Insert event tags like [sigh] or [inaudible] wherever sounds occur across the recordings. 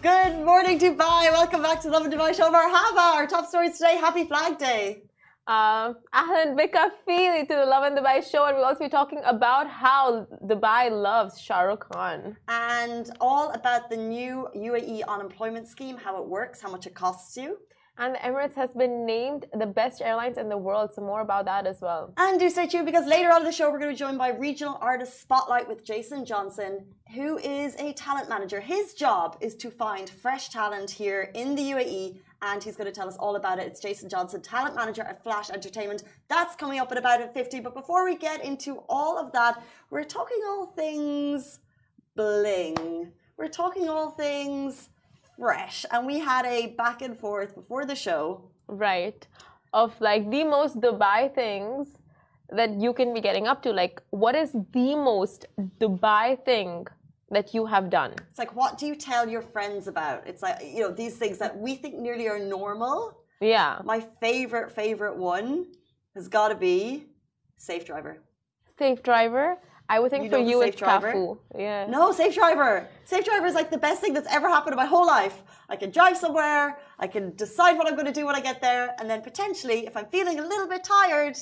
Good morning, Dubai. Welcome back to Lovin Dubai Show. Marhaba. Our top stories today. Happy Flag Day. Um, Ahlan Bika Feely to the Lovin Dubai Show, and we'll also be talking about how Dubai loves Shah Rukh Khan. And all about the new UAE unemployment scheme, how it works, how much it costs you. And the Emirates has been named the best airlines in the world, so more about that as well. And do stay tuned because later on in the show, we're going to be joined by Regional Artist Spotlight with Jason Johnson, who is a talent manager. His job is to find fresh talent here in the UAE, and he's going to tell us all about it. It's Jason Johnson, talent manager at Flash Entertainment. That's coming up at about 50. But before we get into all of that, we're talking all things bling. We're talking all things fresh. And we had a back and forth before the show. Right. Of like the most Dubai things that you can be getting up to. Like, what is the most Dubai thing that you have done? It's like, what do you tell your friends about? It's like, you know, these things that we think nearly are normal. Yeah. My favorite, favorite one has got to be Safe Driver. Safe driver. I would think You for you it's driver? Cafu. Yeah. No, Safe Driver. Safe Driver is like the best thing that's ever happened in my whole life. I can drive somewhere, I can decide what I'm going to do when I get there, and then potentially, if I'm feeling a little bit tired,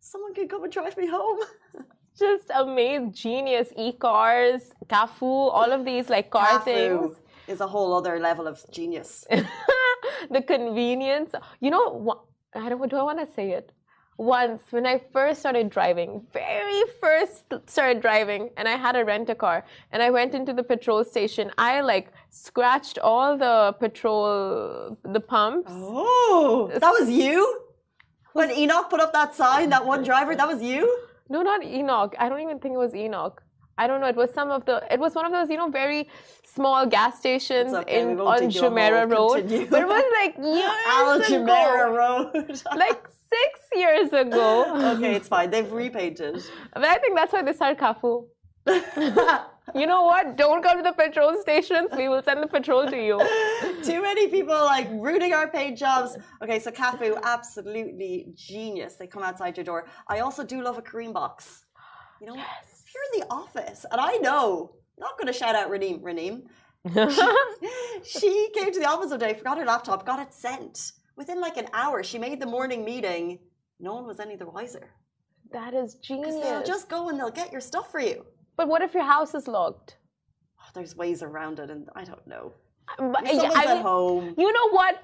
someone can come and drive me home. [laughs] Just amazing, genius. E-cars, Cafu, all of these like car things. is a whole other level of genius. [laughs] the convenience. You know, I don't. Do I want to say it? Once, when I first started driving, very first started driving, and I had a rent a car, and I went into the petrol station. I like scratched all the petrol, the pumps. Oh, that was you? When ENOC put up that sign, that one driver, that was you? No, not ENOC. I don't even think it was ENOC. I don't know. It was some of the. It was one of those, you know, very small gas stations okay, in on Jumeirah. Road. Continue. But it was like years [laughs] Al ago. Jumeirah Road. like six years ago. [gasps] okay, it's fine. They've repainted. But I think that's why they started Cafu. [laughs] You know what? Don't come to the petrol stations. We will send the petrol to you. [laughs] Too many people like ruining our paid jobs. Okay, so Cafu, absolutely genius. They come outside your door. I also do love a Careem box. You know, if you're in the office, and I know, not going to shout out Raneem, Raneem. [laughs] she came to the office one day, forgot her laptop, got it sent. Within like an hour, she made the morning meeting. No one was any the wiser. That is Because genius. they'll just go and they'll get your stuff for you. But what if your house is locked? Oh, there's ways around it, and I don't know. Um, but, If someone's I at home. You know what?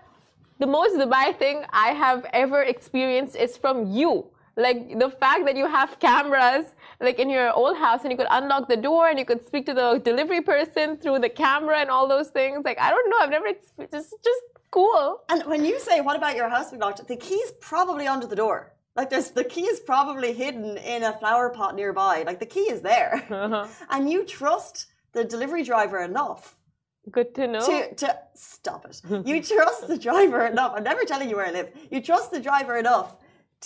The most Dubai thing I have ever experienced is from you. Like the fact that you have cameras like in your old house and you could unlock the door and you could speak to the delivery person through the camera and all those things. Like I don't know, I've never experienced just just cool. And when you say, "What about your house being locked?" the key's probably under the door. Like there's the key is probably hidden in a flower pot nearby. Like the key is there, Uh-huh. [laughs] and you trust the delivery driver enough Good to know. to to stop it. You [laughs] trust the driver enough. I'm never telling you where I live. You trust the driver enough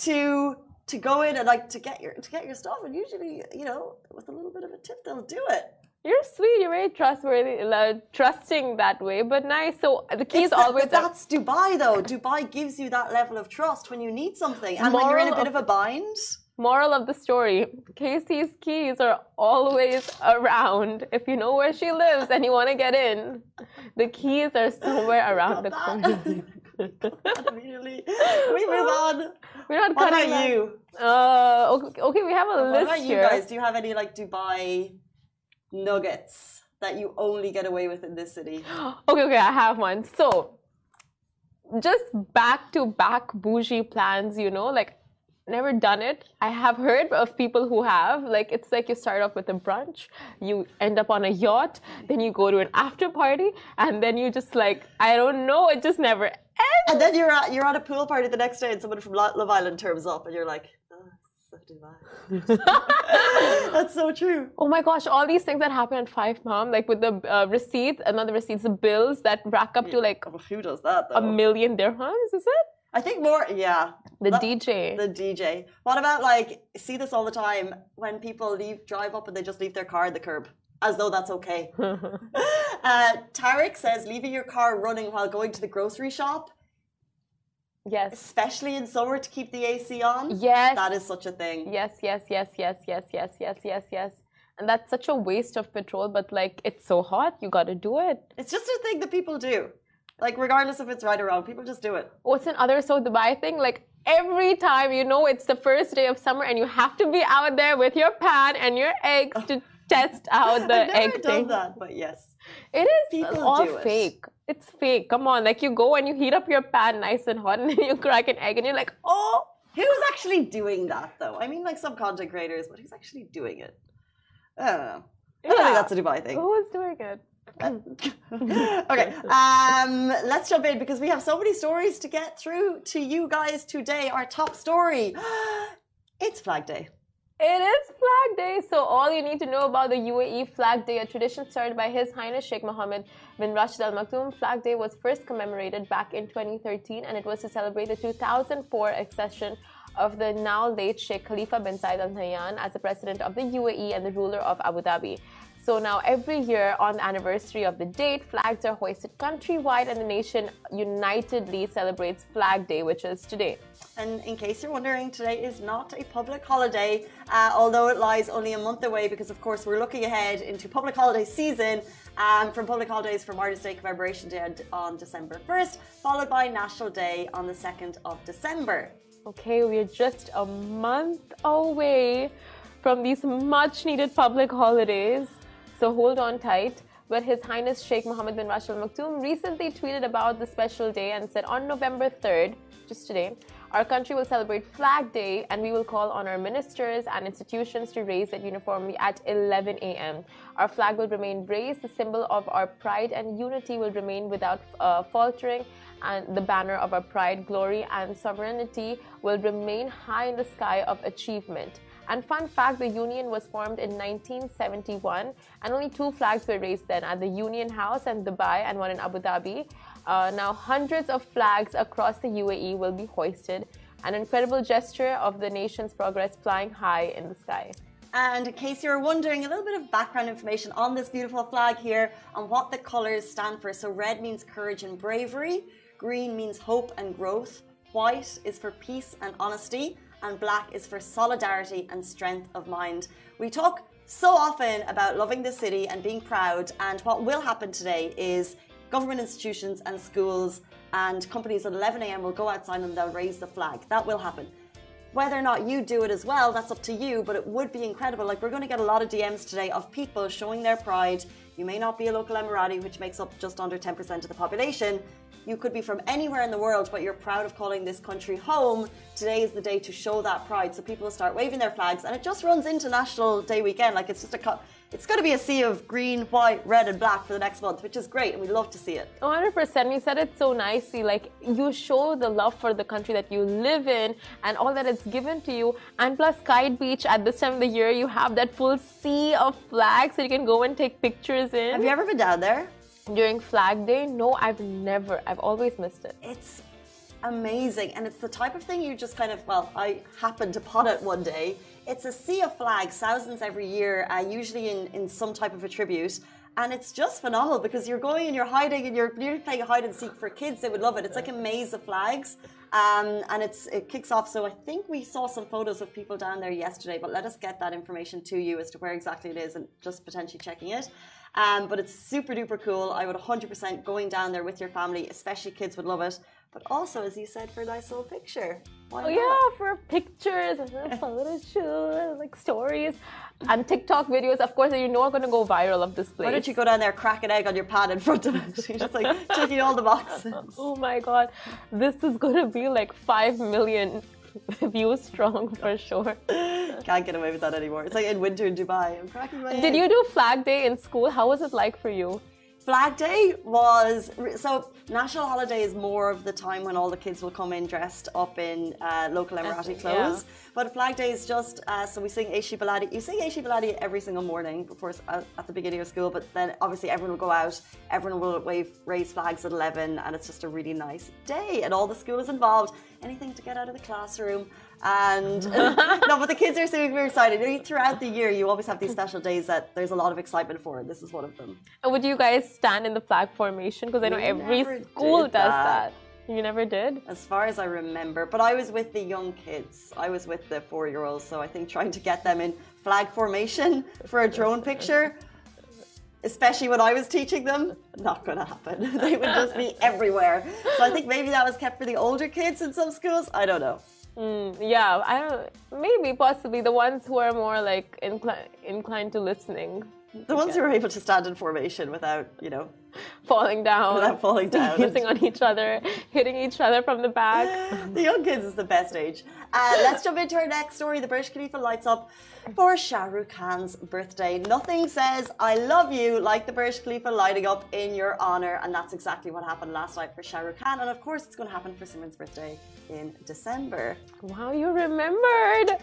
to to go in and like to get your to get your stuff. And usually, you know, with a little bit of a tip, they'll do it. You're sweet. You're very trustworthy, uh, trusting that way, but nice. So the key is It's that- always but that's Dubai, though. Dubai gives you that level of trust when you need something, and when you're in a bit of of- a bind. Moral of the story Casey's keys are always around. If you know where she lives and you want to get in, the keys are somewhere [laughs] around the corner. Immediately, [laughs] we move on. We're not What cutting about you? Uh, okay, okay, we have a What list about you here. guys? Do you have any like Dubai nuggets that you only get away with in this city? [gasps] Okay, okay, I have one. So, just back to back bougie plans, you know, like never done it. I have heard of people who have. Like, it's like you start off with a brunch, you end up on a yacht, then you go to an after party, and then you just like, I don't know, it just never ends. And then you're at you're at a pool party the next day, and someone from Love Island turns up, and you're like, so [laughs] Dubai. [laughs] That's so true. Oh my gosh, all these things that happen at 5 mom, like with the uh, receipts, another receipts, the bills that rack up to like who does that though? a million dirhams, is it? I think more. Yeah, The That- DJ. The DJ. What about like see this all the time when people leave drive up and they just leave their car at the curb as though that's okay. [laughs] uh, Tarek says leaving your car running while going to the grocery shop, yes. especially in summer to keep the AC on. Yes. That is such a thing. Yes, yes, yes, yes, yes, yes, yes, yes, yes. and that's such a waste of petrol. But like, it's so hot, you got to do it. It's just a thing that people do. Like, regardless if it's right or wrong, people just do it. What's another so Dubai thing? Like, every time you know it's the first day of summer and you have to be out there with your pan and your eggs to test out [laughs] the I've never egg done thing. that, but yes. It is People all do it. fake. It's fake. Come on, like you go and you heat up your pan nice and hot, [laughs] and then you crack an egg, and you're like, oh, Who's actually doing that, though? I mean, like some content creators, but who's actually doing it? I don't know. I don't Yeah. think that's a Dubai thing. who is doing it? [laughs] okay, um, let's jump in because we have so many stories to get through to you guys today. Our top story [gasps] it's Flag Day. It is Flag Day, so all you need to know about the UAE Flag Day, a tradition started by His Highness Sheikh Mohammed bin Rashid Al Maktoum. Flag Day was first commemorated back in 2013, and it was to celebrate the 2004 accession of the now late Sheikh Khalifa bin Zayed Al Nahyan as the president of the UAE and the ruler of Abu Dhabi. So now every year on the anniversary of the date, flags are hoisted countrywide, and the nation unitedly celebrates Flag Day, which is today. And in case you're wondering, today is not a public holiday, uh, although it lies only a month away because, of course, we're looking ahead into public holiday season um, from public holidays from Artist Day Commemoration Day on- on December 1st, followed by National Day on the 2nd of December. Okay, we're just a month away from these much needed public holidays. So hold on tight. But His Highness Sheikh Mohammed bin Rashid Al Maktoum recently tweeted about the special day and said on November 3rd, just today, our country will celebrate Flag Day and we will call on our ministers and institutions to raise it uniformly at 11 a.m. Our flag will remain raised, the symbol of our pride and unity will remain without uh, faltering, and the banner of our pride, glory, and sovereignty will remain high in the sky of achievement. And fun fact the Union was formed in 1971, and only two flags were raised then at the Union House in Dubai and one in Abu Dhabi. Uh, now, hundreds of flags across the UAE will be hoisted, an incredible gesture of the nation's progress flying high in the sky. And in case you're wondering, a little bit of background information on this beautiful flag here and what the colours stand for. So, red means courage and bravery, green means hope and growth, white is for peace and honesty, and black is for solidarity and strength of mind. We talk so often about loving the city and being proud, and what will happen today is government institutions and schools and companies at 11 a.m. will go outside and they'll raise the flag. That will happen. Whether or not you do it as well, that's up to you, but it would be incredible. Like, we're going to get a lot of DMs today of people showing their pride. You may not be a local Emirati, which makes up just under 10% of the population. You could be from anywhere in the world, but you're proud of calling this country home. Today is the day to show that pride. So people start waving their flags, and it just runs into National Day weekend. Like, it's just a. It's going to be a sea of green, white, red, and black for the next month, which is great, and we love to see it. 100%. You said it so nicely. Like, you show the love for the country that you live in and all that it's given to you. And plus, Kite Beach, at this time of the year, you have that full sea of flags that you can go and take pictures in. Have you ever been down there? During Flag Day? No, I've never. I've always missed it. It's amazing. And it's the type of thing you just kind of, well, I happened to pot it one day. It's a sea of flags, thousands every year, uh, usually in, in some type of a tribute. And it's just phenomenal because you're going and you're hiding and you're nearly playing hide and seek for kids. They would love it. It's like a maze of flags. Um, and it's it kicks off. So I think we saw some photos of people down there yesterday, but let us get that information to you as to where exactly it is and just potentially checking it. Um, but it's super duper cool. I would 100% going down there with your family, especially kids would love it. But also, as you said, for a nice little picture. Why Oh not? yeah, for pictures and a photo shoot, like stories and TikTok videos. Of course, you know are gonna go viral of this place. Why don't you go down there, crack an egg on your pad in front of it? [laughs] You're just like ticking all the boxes. [laughs] Oh my god, this is gonna be like five million [laughs] views strong for sure. Can't get away with that anymore. It's like in winter in Dubai. I'm cracking my Did you do Flag Day in school? How was it like for you? Flag Day was so national holiday is more of the time when all the kids will come in dressed up in uh, local Emirati yeah. clothes. But Flag Day is just uh, so we sing Aishi Baladi. You sing Aishi Baladi every single morning before uh, at the beginning of school. But then obviously everyone will go out, everyone will wave raise flags at eleven, and it's just a really nice day. And all the school is involved. Anything to get out of the classroom. And [laughs] [laughs] no, but the kids are super excited. Throughout the year, you always have these special days that there's a lot of excitement for, and this is one of them. And would you guys stand in the flag formation? Because I know We every school does that. that. You never did? As far as I remember, but I was with the young kids. I was with the four year olds, so I think trying to get them in flag formation for a drone picture, especially when I was teaching them, not going to happen. [laughs] they would just be everywhere. So I think maybe that was kept for the older kids in some schools. I don't know. Mm, yeah, I don't. Maybe possibly the ones who are more like inclined inclined to listening. The ones who are able to stand in formation without, you know, falling down, without falling [laughs] down, kissing on each other, hitting each other from the back. [sighs] the young kids is the best age. Uh, let's jump into our next story. The Burj Khalifa lights up for Shah Rukh Khan's birthday. Nothing says "I love you" like the Burj Khalifa lighting up in your honor, and that's exactly what happened last night for Shah Rukh Khan. And of course, it's going to happen for Simran's birthday in December. Wow, you remembered.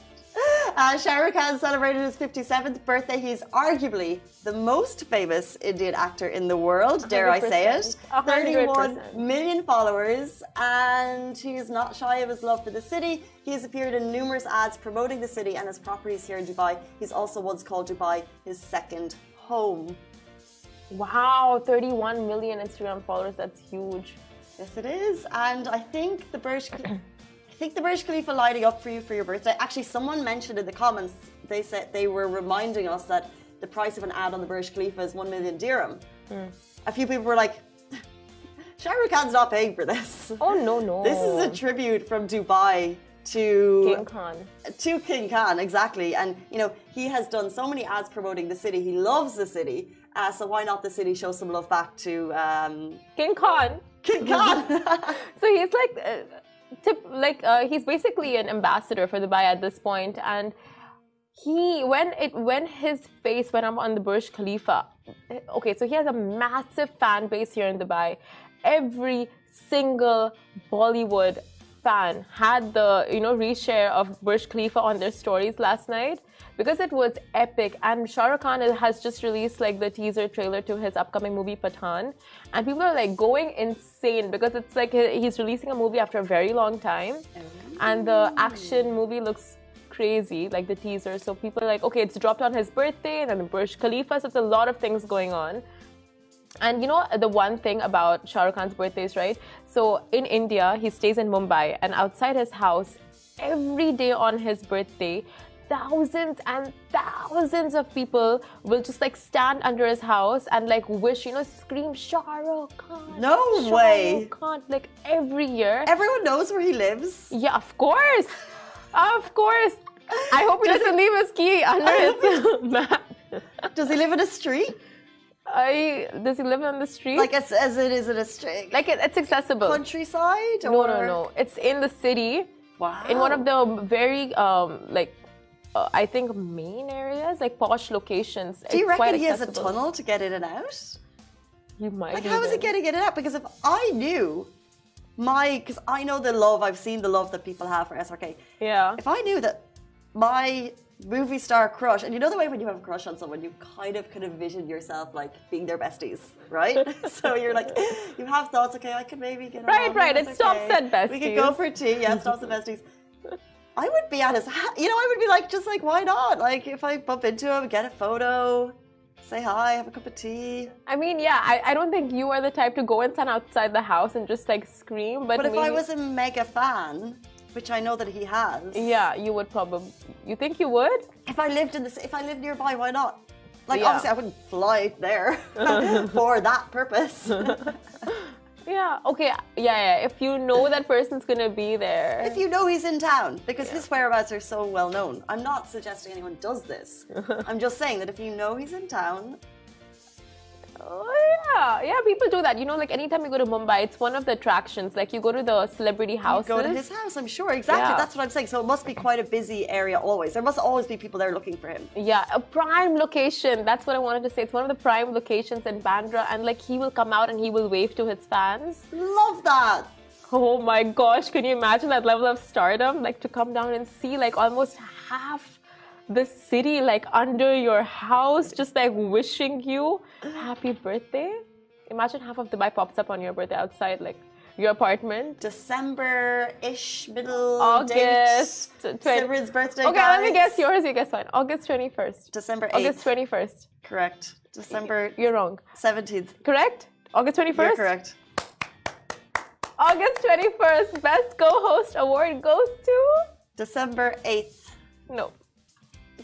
Uh, Shah Rukh Khan celebrated his 57th birthday. He's arguably the most famous Indian actor in the world, dare I say it. 31 million followers, and he's not shy of his love for the city. He has appeared in numerous ads promoting the city and his properties here in Dubai. He's also once called Dubai his second home. Wow, 31 million Instagram followers. That's huge. Yes, it is. And I think the Burj. Think the Burj Khalifa lighting up for you for your birthday. Actually, someone mentioned in the comments. They said they were reminding us that the price of an ad on the Burj Khalifa is one million dirham. Mm. A few people were like, [laughs] "Shah Rukh Khan's not paying for this." Oh no, no. This is a tribute from Dubai to King Khan. To King Khan, exactly. And you know, he has done so many ads promoting the city. He loves the city. Uh, so why not the city show some love back to um, King Khan? King Khan. [laughs] [laughs] so he's like. Uh, tip, like uh, he's basically an ambassador for Dubai at this point, and he when it when his face went up on the Burj Khalifa. Okay, so he has a massive fan base here in Dubai. Every single Bollywood fan had the you know reshare of Burj Khalifa on their stories last night because it was epic. And Shah Rukh Khan has just released like the teaser trailer to his upcoming movie Pathaan, and people are like going insane because it's like he's releasing a movie after a very long time, and the action movie looks crazy, like the teaser. So people are like, okay, it's dropped on his birthday, and then the Burj Khalifa. So it's a lot of things going on. And you know the one thing about Shah Rukh Khan's birthdays, right? So in India, he stays in Mumbai, and outside his house, every day on his birthday, thousands and thousands of people will just like stand under his house and like wish, you know, scream Shah Rukh Khan. No Shah way. Khan, like every year. Everyone knows where he lives. Yeah, of course. of course. I hope he Does doesn't it- leave his key under his [laughs] map. Does he live in a street? I, does he live on the street? Like as, as it is in a street? like it, it's accessible. countryside? No, no, no. It's in the city. Wow. In one of the very um like uh, I think main areas, like posh locations. Do you reckon he has a tunnel to get in and out? You might. Like, how is he getting in and out? Because if I knew my, because I know the love, I've seen the love that people have for SRK. Yeah. If I knew that my movie star crush, and you know the way when you have a crush on someone, you kind of can envision yourself like being their besties, right? [laughs] so you're like, you have thoughts, okay, I could maybe get Right, right, it stops okay. at We could go for tea, yeah, [laughs] stops at besties. I would be at his, you know, I would be like, just like, why not? Like, if I bump into him, get a photo, say hi, have a cup of tea. I mean, yeah. I, I don't think you are the type to go and stand outside the house and just like scream. But, But if I was a mega fan, which I know that he has, yeah, you would probably. You think you would? if I lived in this, if I lived nearby, why not? Like Yeah. obviously, I wouldn't fly there [laughs] for that purpose. [laughs] Yeah. Okay. Yeah. Yeah. If you know that person's gonna be there. if you know he's in town, because his whereabouts are so well known. I'm not suggesting anyone does this. [laughs] I'm just saying that if you know he's in town, Oh, yeah, yeah, people do that. You know, like anytime you go to Mumbai, it's one of the attractions. Like you go to the celebrity houses. go to his house. I'm sure exactly. Yeah. That's what I'm saying. So it must be quite a busy area always. There must always be people there looking for him. Yeah, a prime location. That's what I wanted to say. It's one of the prime locations in Bandra, and like he will come out and he will wave to his fans. Love that. Oh my gosh, can you imagine that level of stardom? Like to come down and see like almost half the city like under your house, just like wishing you happy birthday. Imagine half of Dubai pops up on your birthday outside, like your apartment. December-ish, middle August date. 20 Simran's birthday. Okay, let me guess yours. You guess mine. August 21st. December 8th. August 21st. Correct. December You're wrong. 17th. Correct? August 21st? You're correct. August 21st. Best co host award goes to. December 8th. No.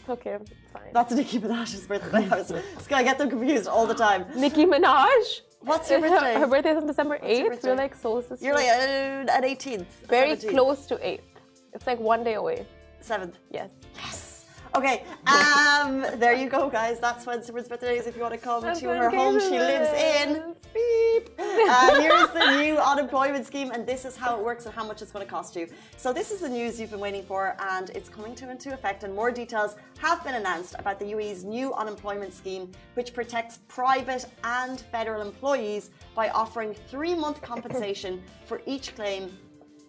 Okay, it's fine. That's Nicki Minaj's birthday. I, was, I get them confused all the time. Nicki Minaj. What's your Her- birthday? Her, birthday is on December 8th. We're like soul sisters. You're like uh, at 18th. very 17th, close to 8th. It's like one day away. 7th. Yes. Yes. Okay. Um. there you go, guys. That's when Simran's birthday is. If you want to come That's to her home, she lives in. Beep. Uh, here's the new unemployment scheme, and this is how it works and how much it's going to cost you. So this is the news you've been waiting for, and it's coming to into effect. And more details have been announced about the UAE's new unemployment scheme, which protects private and federal employees by offering three-month compensation for each claim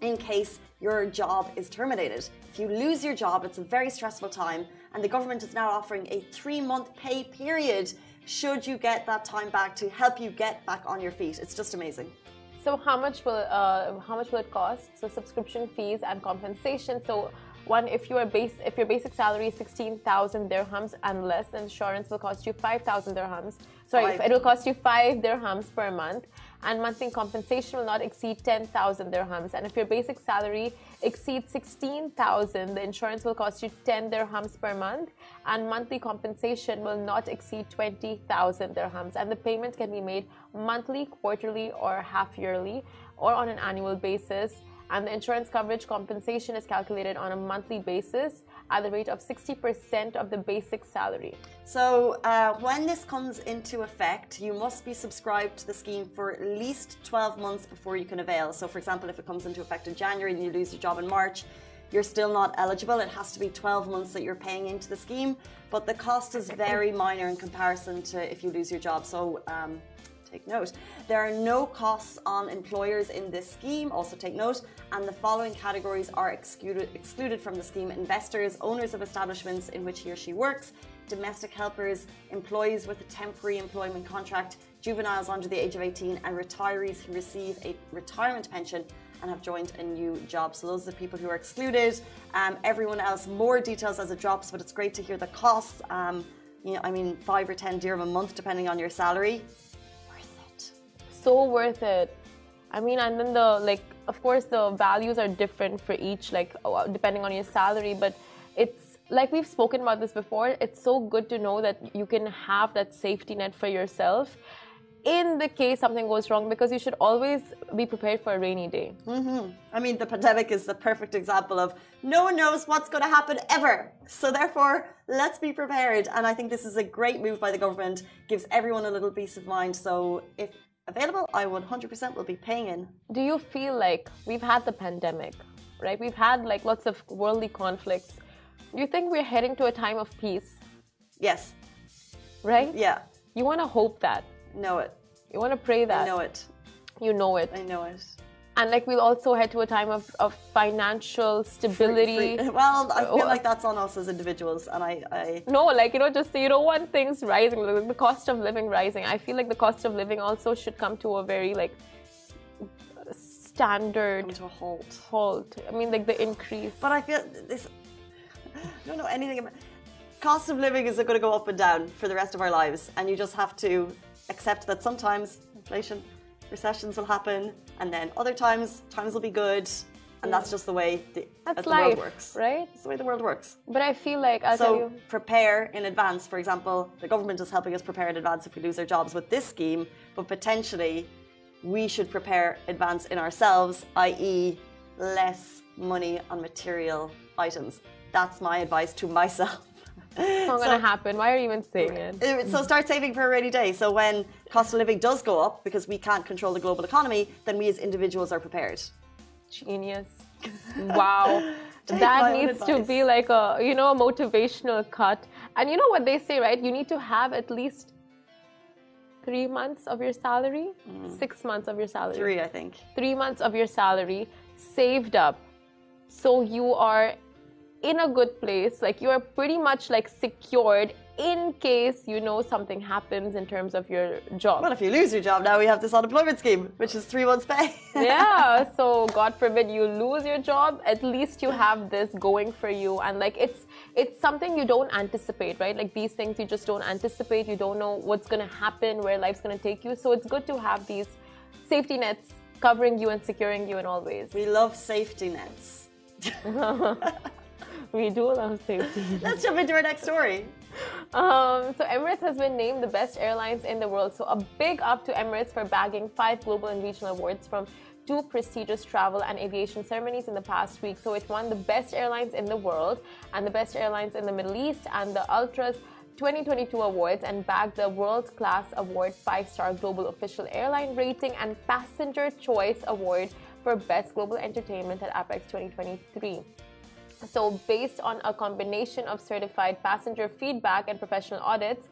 in case your job is terminated. If you lose your job, it's a very stressful time, and the government is now offering a three month pay period should you get that time back to help you get back on your feet. It's just amazing. So how much will uh, how much will it cost? So subscription fees and compensation. So one, if your base if your basic salary is sixteen thousand dirhams and less, insurance will cost you five thousand dirhams. Sorry, Five. it will cost you five dirhams per month, and monthly compensation will not exceed ten thousand dirhams. And if your basic salary exceeds sixteen thousand, the insurance will cost you ten dirhams per month, and monthly compensation will not exceed twenty thousand dirhams. And the payment can be made monthly, quarterly, or half yearly, or on an annual basis. And the insurance coverage compensation is calculated on a monthly basis at the rate of 60% of the basic salary. So, uh, when this comes into effect, you must be subscribed to the scheme for at least 12 months before you can avail. So, for example, if it comes into effect in January and you lose your job in March, you're still not eligible. It has to be 12 months that you're paying into the scheme, but the cost is very minor in comparison to if you lose your job. So, um, take note. There are no costs on employers in this scheme, also take note. And the following categories are excluded, excluded from the scheme investors, owners of establishments in which he or she works, domestic helpers, employees with a temporary employment contract, juveniles under the age of 18, and retirees who receive a retirement pension and have joined a new job. So those are the people who are excluded. Um, everyone else, more details as it drops, but it's great to hear the costs. Um, you know, I mean, five or ten dirham a month, depending on your salary. Worth it. So worth it. I mean, and then the like, of course, the values are different for each, like uh, depending on your salary. But it's like we've spoken about this before. It's so good to know that you can have that safety net for yourself in the case something goes wrong, because you should always be prepared for a rainy day. Mm-hmm. I mean, the pandemic is the perfect example of no one knows what's going to happen ever. So, therefore, let's be prepared. And I think this is a great move by the government, gives everyone a little peace of mind. So, if available, I 100% will be paying in. Do you feel like we've had the pandemic, right? We've had like lots of worldly conflicts. You think we're heading to a time of peace, Yes. right? Yeah. You want to hope that. Know it. You want to pray that. I know it. You know it. I know it. And like we'll also head to a time of, of financial stability. Free- Well, I feel like that's on us as individuals. And I, I No, like you know, just you don't want things rising, like the cost of living rising. I feel like the cost of living also should come to a very like standard come to a halt. halt. I mean, like the increase. But I feel this. I [laughs] don't know anything about. Cost of living is going to go up and down for the rest of our lives, and you just have to accept that sometimes inflation, recessions will happen, and then other times times will be good, and that's just the way the, That's the life, world works. right? It's the way the world works. But I feel like I'll tell So you. prepare in advance. For example, the government is helping us prepare in advance if we lose our jobs with this scheme, but potentially we should prepare advance in ourselves, i.e., less money on material items. That's my advice to myself. It's not gonna happen. Why are you even saying it? Uh, So start saving for a rainy day. So when cost of living does go up, because we can't control the global economy, then we as individuals are prepared. Genius. Wow. [laughs] That needs to be like a you know a motivational cut. And you know what they say, right? You need to have at least three months of your salary, six months of your salary, Three, I think. three months of your salary saved up, so you are in a good place. Like you are pretty much like secured in case you know something happens in terms of your job. Well, if you lose your job now, we have this unemployment scheme, which is three months' pay. [laughs] yeah so god forbid you lose your job at least you have this going for you and like it's it's something you don't anticipate right like these things you just don't anticipate you don't know what's going to happen where life's going to take you so it's good to have these safety nets covering you and securing you in all ways we love safety nets. [laughs] [laughs] We do love safety. Let's jump into our next story. Um, so Emirates has been named the best airlines in the world. So a big up to Emirates for bagging five global and regional awards from two prestigious travel and aviation ceremonies in the past week. So it won the best airlines in the world and the best airlines in the Middle East and the Ultras 2022 awards and bagged the World Class Award 5 Star Global Official Airline Rating and Passenger Choice Award for Best Global Entertainment at APEX 2023. So, based on a combination of certified passenger feedback and professional audits,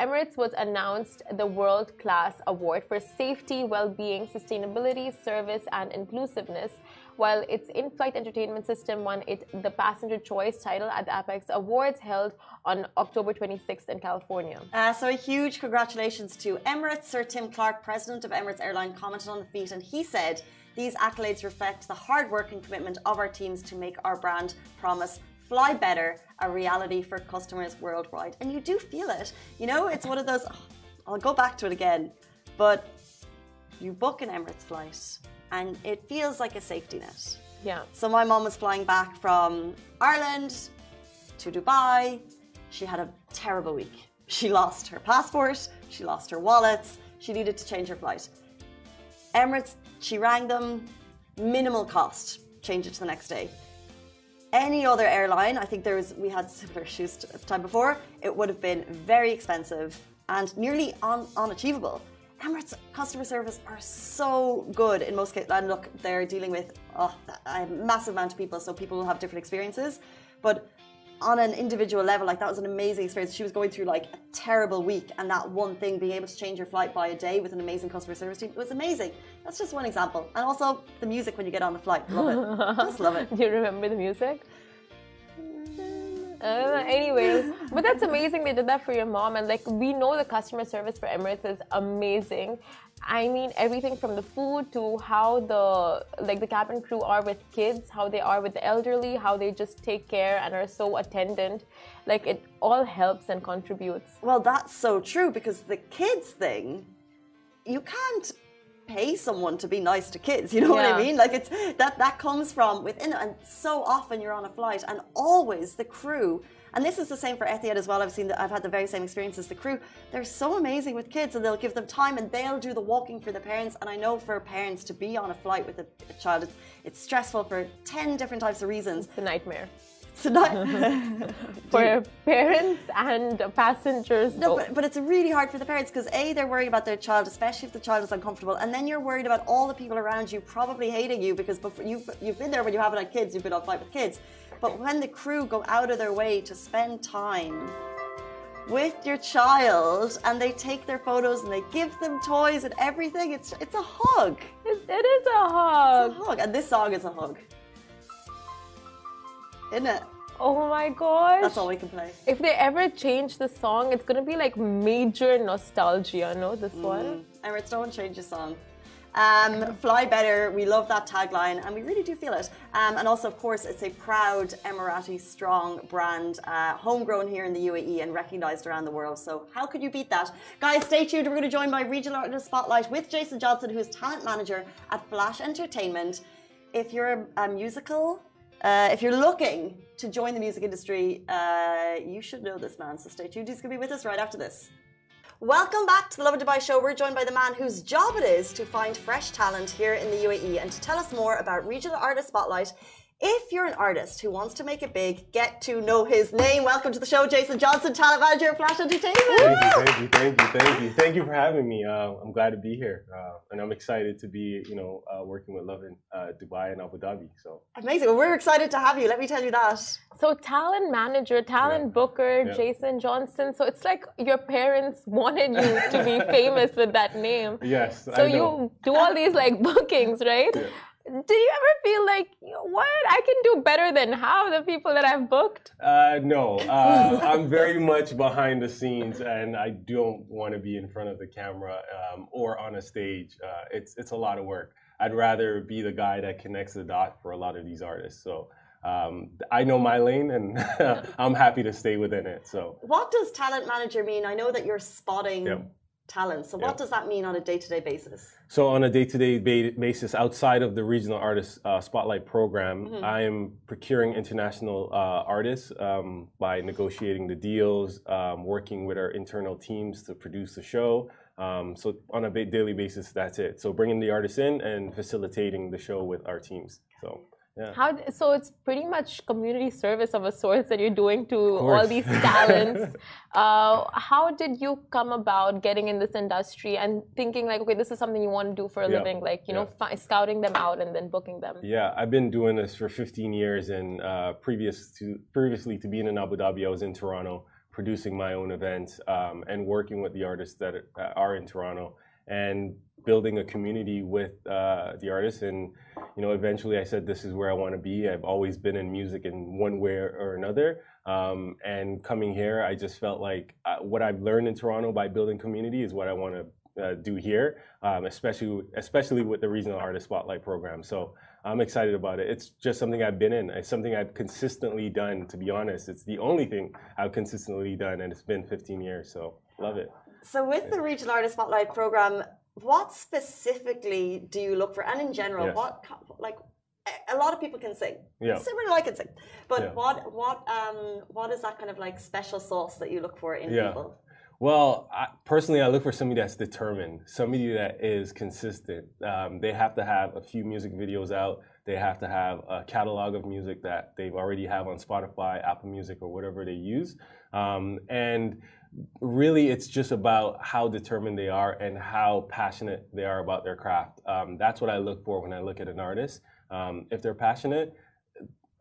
Emirates was announced the World Class Award for Safety, Well-being, Sustainability, Service, and Inclusiveness, while its in-flight entertainment system won it the Passenger Choice title at the Apex Awards held on October 26th in California. Uh, so a huge congratulations to Emirates. Sir Tim Clark, president of Emirates Airline, commented on the feat, and he said. These accolades reflect the hard work and commitment of our teams to make our brand promise fly better a reality for customers worldwide. And you do feel it. You know, it's one of those, oh, I'll go back to it again, but you book an Emirates flight and it feels like a safety net. Yeah. So my mom was flying back from Ireland to Dubai. She had a terrible week. She lost her passport, she lost her wallets, she needed to change her flight. Emirates, she rang them, minimal cost, change it to the next day. Any other airline, I think there was we had similar issues at the time before, it would have been very expensive and nearly un, unachievable. Emirates customer service are so good in most cases. And look, they're dealing with oh, a massive amount of people, so people will have different experiences. But on an individual level, like that was an amazing experience. She was going through like a terrible week, and that one thing, being able to change your flight by a day with an amazing customer service team, it was amazing. That's just one example. And also the music when you get on the flight, love it, [laughs] just love it. Do you remember the music? Uh, anyways, but that's amazing they did that for your mom. And like, we know the customer service for Emirates is amazing. I mean, everything from the food to how the like the cabin crew are with kids, how they are with the elderly, how they just take care and are so attendant. Like, it all helps and contributes. Well, that's so true because the kids thing, you can't pay someone to be nice to kids. You know yeah. what I mean? Like it's that that comes from within, and so often you're on a flight, and always the crew. And this is the same for Etihad as well. I've seen that I've had the very same experience as the crew. They're so amazing with kids, and they'll give them time, and they'll do the walking for the parents. And I know for parents to be on a flight with a, a child, it's, it's stressful for ten different types of reasons. It's a nightmare. [laughs] [laughs] For parents and passengers. No, but, but it's really hard for the parents because a they're worried about their child, especially if the child is uncomfortable, and then you're worried about all the people around you probably hating you because before you've you've been there when you haven't had kids, you've been on flight with kids. But when the crew go out of their way to spend time with your child and they take their photos and they give them toys and everything, it's it's a hug. it, it is a hug. It's a hug, and this song is a hug. Isn't it? Oh my gosh. That's all we can play. If they ever change the song, it's gonna be like major nostalgia, no? This mm. one. Emirates, don't change the song. Um, fly better. We love that tagline, and we really do feel it. Um, and also, of course, it's a proud Emirati strong brand, uh, homegrown here in the UAE and recognised around the world. So, how could you beat that, guys? Stay tuned. We're going to join by Regional Artist Spotlight with Jason Johnson, who is talent manager at Flash Entertainment. If you're a musical uh, if you're looking to join the music industry, uh, you should know this man. So stay tuned. He's going to be with us right after this. Welcome back to the Love Lovin Dubai show. We're joined by the man whose job it is to find fresh talent here in the UAE and to tell us more about Regional Artist Spotlight if you're an artist who wants to make it big, get to know his name. Welcome to the show, Jason Johnson, talent manager of Flash Entertainment. Thank you, thank you, thank you, thank you, thank you for having me. Uh, I'm glad to be here, uh, and I'm excited to be, you know, uh, working with Lovin uh, Dubai and Abu Dhabi. So amazing. Well, we're excited to have you. Let me tell you that. So talent manager, talent yeah. booker, yeah. Jason Johnson. So it's like your parents wanted you to be [laughs] famous with that name. Yes. So you do all these like bookings, right? Yeah did you ever feel like what I can do better than half the people that I've booked? Uh, no, [laughs] uh, I'm very much behind the scenes, and I don't want to be in front of the camera um, or on a stage. Uh, it's it's a lot of work. I'd rather be the guy that connects the dot for a lot of these artists. So. Um, I know my lane and [laughs] I'm happy to stay within it. So, what does talent manager mean? I know that you're spotting talent. So, what does that mean on a day to day basis? So, on a day to day basis, outside of the regional artist uh, spotlight program, mm-hmm. I am procuring international uh, artists um, by negotiating the deals, um, working with our internal teams to produce the show. Um, so, on a daily basis, that's it. So, bringing the artists in and facilitating the show with our teams. So. Yeah. How so? It's pretty much community service of a sort that you're doing to all these [laughs] talents. uh, how did you come about getting in this industry and thinking like, okay, this is something you want to do for a yeah. living, like you yeah. know, scouting them out and then booking them? Yeah, I've been doing this for 15 years, and uh, previous to previously to being in Abu Dhabi, I was in Toronto producing my own events um, and working with the artists that are in Toronto and building a community with uh, the artists and you know eventually i said this is where i want to be. I've always been in music in one way or another. Um, and coming here i just felt like uh, what i've learned in toronto by building community is what i want to uh, do here um, especially especially with the regional artist spotlight program. So i'm excited about it. It's just something i've been in. It's something i've consistently done to be honest. It's the only thing i've consistently done and it's been 15 years so love it. So with the regional artist spotlight program what specifically do you look for? And in general, yes. what like a lot of people can sing. Yeah. Similar, I can sing. But yeah. what what um what is that kind of like special sauce that you look for in yeah. people? Well, I, personally, I look for somebody that's determined, somebody that is consistent. Um, they have to have a few music videos out. They have to have a catalog of music that they've already have on Spotify, Apple Music, or whatever they use. Um, and really it's just about how determined they are and how passionate they are about their craft. Um, that's what I look for when I look at an artist. Um, if they're passionate,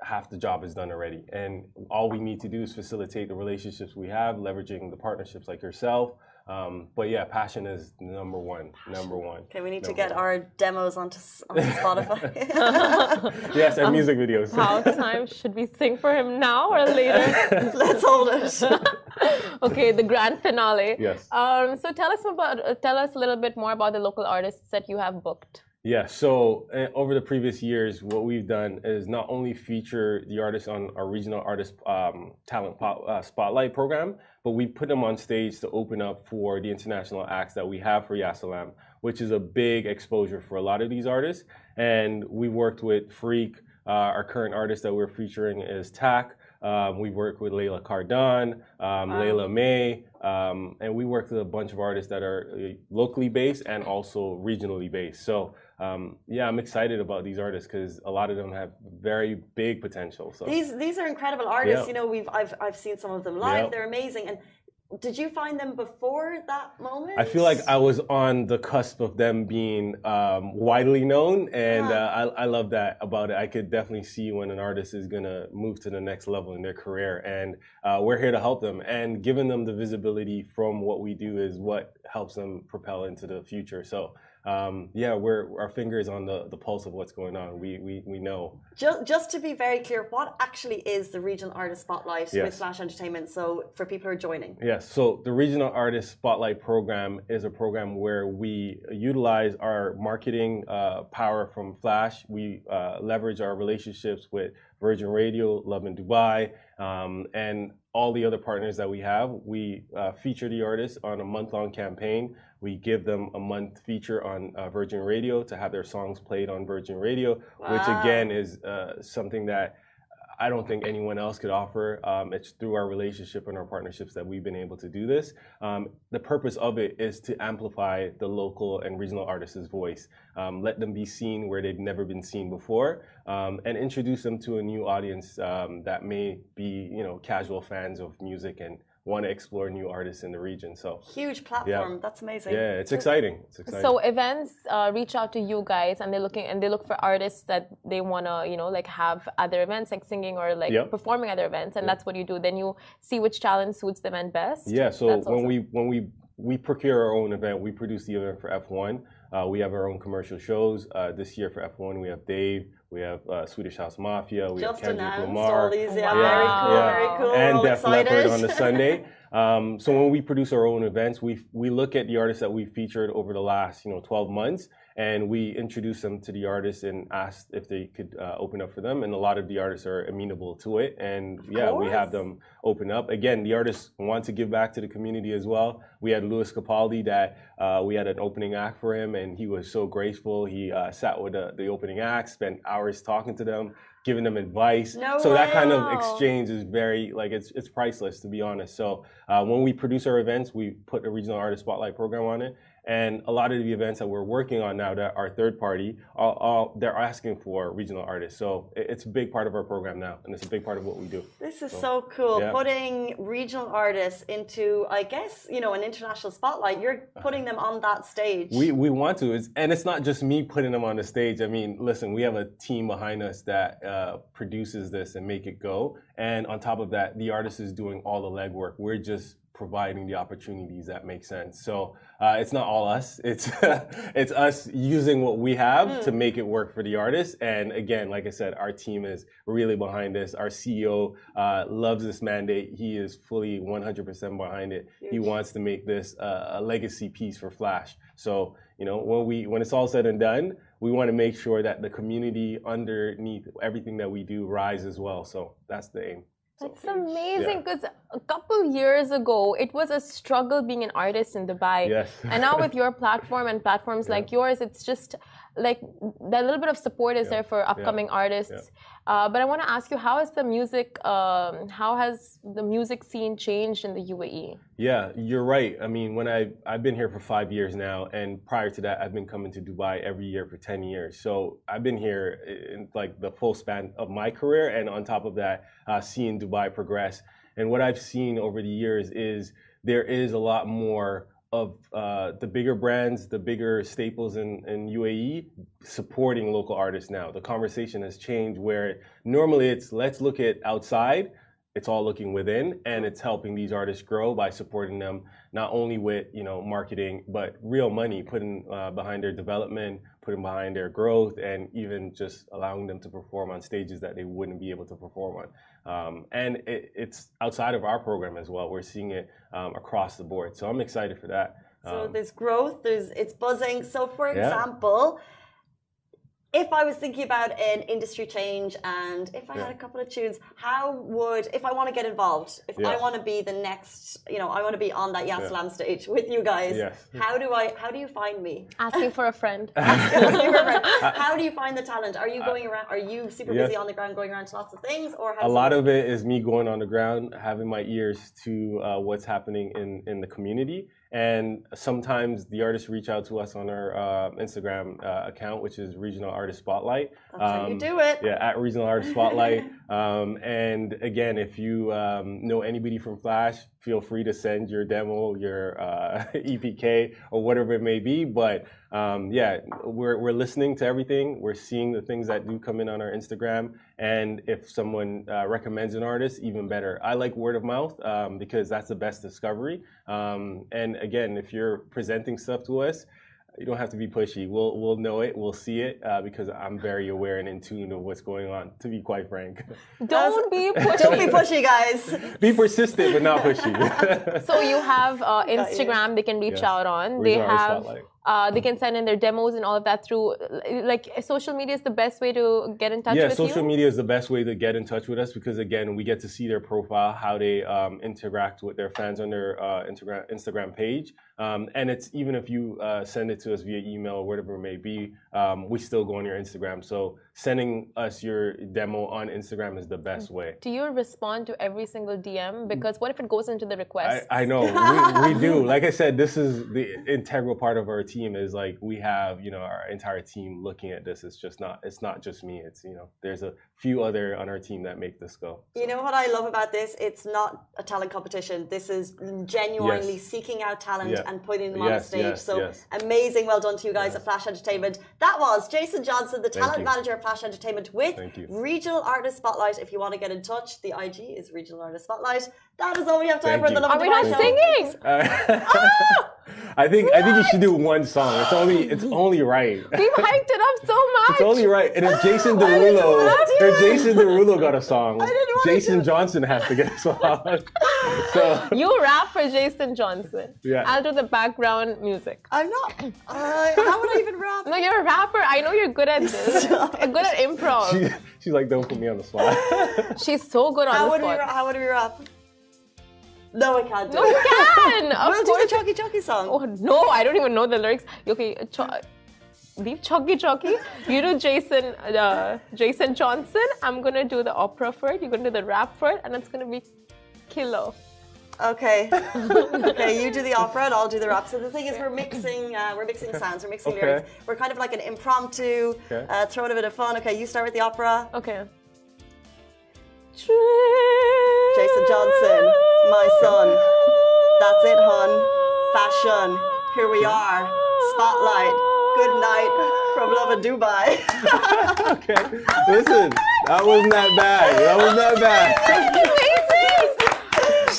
half the job is done already. And all we need to do is facilitate the relationships we have, leveraging the partnerships like yourself, um, but yeah, passion is number one. Number one. Okay, we need to get one. our demos onto, onto [laughs] Spotify. [laughs] yes, our um, music videos. how time should we sing for him now or later? [laughs] Let's hold it. [laughs] okay, the grand finale. Yes. Um, so tell us about uh, tell us a little bit more about the local artists that you have booked. Yeah, so uh, over the previous years, what we've done is not only feature the artists on our regional artist um, talent uh, spotlight program, but we put them on stage to open up for the international acts that we have for Yasalam, which is a big exposure for a lot of these artists. And we worked with Freak. Uh, our current artist that we're featuring is Tak. Um, we worked with Layla Cardon, um, wow. Layla May, um, and we work with a bunch of artists that are uh, locally based and also regionally based. So um, yeah, I'm excited about these artists because a lot of them have very big potential. So these these are incredible artists. You know, we've I've I've seen some of them live. Yep. They're amazing. And did you find them before that moment? I feel like I was on the cusp of them being um, widely known, and yeah. uh, I, I love that about it. I could definitely see when an artist is gonna move to the next level in their career, and uh, we're here to help them. And giving them the visibility from what we do is what helps them propel into the future. So um, yeah, we're our fingers on the, the pulse of what's going on. We, we we know. Just, just to be very clear, what actually is the regional artist spotlight yes. with Flash Entertainment? So for people who are joining. Yes. So the regional artist spotlight program is a program where we utilize our marketing uh, power from Flash. We uh, leverage our relationships with Virgin Radio, Lovin Dubai, um, and all the other partners that we have. We uh, feature the artists on a month long campaign we give them a month feature on uh, Virgin Radio to have their songs played on Virgin Radio, wow. which again is uh, something that I don't think anyone else could offer. Um, it's through our relationship and our partnerships that we've been able to do this. Um, the purpose of it is to amplify the local and regional artists' voice, um, let them be seen where they've never been seen before, um, and introduce them to a new audience um, that may be, you know, casual fans of music and want to explore new artists in the region. So huge platform. Yeah. That's amazing. Yeah, it's exciting. It's exciting. So events uh, reach out to you guys, and they're looking and they look for artists that they want to, you know, like have other events like singing or like yeah. performing other events, and yeah. that's what you do. Then you see which talent suits them and best. Yeah. So that's when awesome. we when we we procure our own event, we produce the event for F1. Uh, we have our own commercial shows. Uh, this year for F1, we have Dave. We have uh, Swedish House Mafia. We Just have Kendrick Lamar. These, yeah, wow. very cool, yeah. very cool. And Def Leppard on the [laughs] Sunday. Um, so when we produce our own events, we we look at the artists that we've featured over the last you know 12 months, and we introduce them to the artists and ask if they could uh, open up for them. And a lot of the artists are amenable to it, and yeah, we have them open up. Again, the artists want to give back to the community as well. We had Lewis Capaldi that uh, we had an opening act for him, and he was so graceful. He uh, sat with the, the opening act, spent hours talking to them, giving them advice. No so that kind of exchange is very like it's it's priceless to be honest. So uh, when we produce our events, we put a regional artist spotlight program on it. And a lot of the events that we're working on now that are third party, all, all, they're asking for regional artists. So it's a big part of our program now, and it's a big part of what we do. This is so cool. yeah. Putting regional artists into, I guess, you know, an international spotlight. You're putting them on that stage. We we want to, it's, and it's not just me putting them on the stage. I mean, listen, we have a team behind us that uh, produces this and make it go. And on top of that, the artist is doing all the legwork. We're just providing the opportunities that make sense. So uh, it's not all us. It's [laughs] it's us using what we have to make it work for the artist. And again, like I said, our team is really behind this. Our CEO uh, loves this mandate. He is fully 100% behind it. He wants to make this uh, a legacy piece for Flash. So you know, when we when it's all said and done, we want to make sure that the community underneath everything that we do rise as well. So that's the aim. So, It's amazing Yeah. because a couple years ago, it was a struggle being an artist in Dubai. Yes. and now with [laughs] your platform and platforms like yours, it's just like that little bit of support is there for upcoming artists. Uh, but I want to ask you, how has the music, um, how has the music scene changed in the? UAE? Yeah, you're right. I mean, when I I've been here for five years now, and prior to that, I've been coming to Dubai every year for ten years. So I've been here in like the full span of my career, and on top of that, uh, seeing Dubai progress. And what I've seen over the years is there is a lot more of uh, the bigger brands, the bigger staples in, in UAE supporting local artists now. The conversation has changed where normally it's let's look at outside it's all looking within and it's helping these artists grow by supporting them not only with you know marketing but real money putting uh, behind their development putting behind their growth and even just allowing them to perform on stages that they wouldn't be able to perform on um, and it, it's outside of our program as well we're seeing it um, across the board so i'm excited for that So Um, there's growth, there's it's buzzing. So for Yeah. Example, if I was thinking about an industry change and if I had a couple of tunes, how would if I want to get involved, if I want to be the next, you know, I want to be on that Yasalam stage with you guys. Yes. How do I how do you find me? Asking for a friend. [laughs] [laughs] how do you find the talent? Are you going around are you super Yes. busy on the ground going around to lots of things or how a lot of it is me going on the ground, having my ears to uh, what's happening in, in the community. And sometimes the artists reach out to us on our uh, Instagram uh, account, which is Regional Artist Spotlight. That's how you Um, do it. Yeah, at Regional Artist Spotlight. [laughs] um, and again, if you um, know anybody from Flash, feel free to send your demo, your uh, [laughs] EPK, or whatever it may be. But um, yeah, we're, we're listening to everything. We're seeing the things that do come in on our Instagram. And if someone uh, recommends an artist, even better. I like word of mouth um, because that's the best discovery. Um, and again, if you're presenting stuff to us, you don't have to be pushy. We'll we'll know it. We'll see it uh, because I'm very aware and in tune of what's going on. To be quite frank, [laughs] Don't be [laughs] pushy. Don't be pushy, guys. be persistent but not pushy. [laughs] So you have uh, you. Instagram they can reach Yes. out on. They Regional Artist have Spotlight. Uh, they can send in their demos and all of that through like social media is the best way to get in touch yeah, with social you. media is the best way to get in touch with us because again, we get to see their profile, how they um, interact with their fans on their uh, Instagram Instagram page, um, and it's even if you uh, send it to us via email or whatever it may be, um, we still go on your Instagram. So sending us your demo on Instagram is the best mm. way. Do you respond to every single DM? Because what if it goes into the request? I, I know we, we do. [laughs] Like I said, this is the integral part of our team. Is like we have you know our entire team looking at this. It's just not. It's not just me. It's you know there's a few other on our team that make this go. You know what I love about this? It's not a talent competition. This is genuinely Yes. seeking out talent Yeah. and putting them on a Yes, stage. yes, so yes. amazing. Well done to you guys at Flash Entertainment. That was Jason Johnson, the Thank talent you. manager of Flash Entertainment with Thank. Regional Artist Spotlight. If you want to get in touch, the IG is Regional Artist Spotlight. That is all we have time Thank for in the you. Love Are we Dubai not show. singing? Uh, [laughs] ah! I think I think you should do one song. It's only it's only right. We've hyped it up so much. [laughs] It's only right. And if Jason Derulo, if. Jason Derulo got a song, didn't wanna Jason. Johnson has to get a song. [laughs] so You rap for Jason Johnson. Yeah. I'll do the background music. I'm not. Uh, how would I even rap? No, you're a rapper. I know you're good at this. [laughs] You're good at improv. she, she's like, don't put me on the spot. She's so good on How the would, we, spot. how would we rap? No, I can't do No, it. you can. [laughs] Of We'll do the course. Chucky Chucky song. Oh no, I don't even know the lyrics. Okay, ch- leave Chucky Chucky. You do Jason, uh, Jason Johnson. I'm gonna do the opera for it. You're gonna do the rap for it, and it's gonna be killer. Okay. [laughs] okay, you do the opera and I'll do the rap. So the thing is, we're mixing, uh, we're mixing sounds, we're mixing Okay. lyrics. We're kind of like an impromptu, Okay. uh, throwing a bit of fun. Okay, you start with the opera. Okay. Jason Johnson, my son. That's it, hun. Fashion. Here we are. Spotlight. Good night from Lovin Dubai. [laughs] Okay. Listen, that wasn't that bad. That wasn't that bad.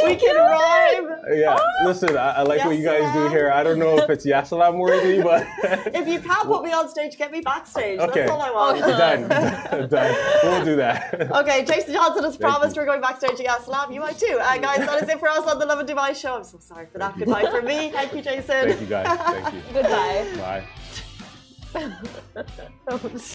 we can rhyme. Yeah. Listen, I, I like what you guys do here. I don't know if it's Yasalam worthy, [laughs] but If you can't put me on stage, get me backstage. okay. That's all I want. Done. [laughs] Done. We'll do that. Okay, Jason Johnson has promised you. we're going backstage at Yasalam. You might too. Uh, guys, that is it for us on the Lovin Dubai show. I'm so sorry for that. Goodbye for me. Thank you, Jason. Thank you guys. Thank you. [laughs] Goodbye. Bye.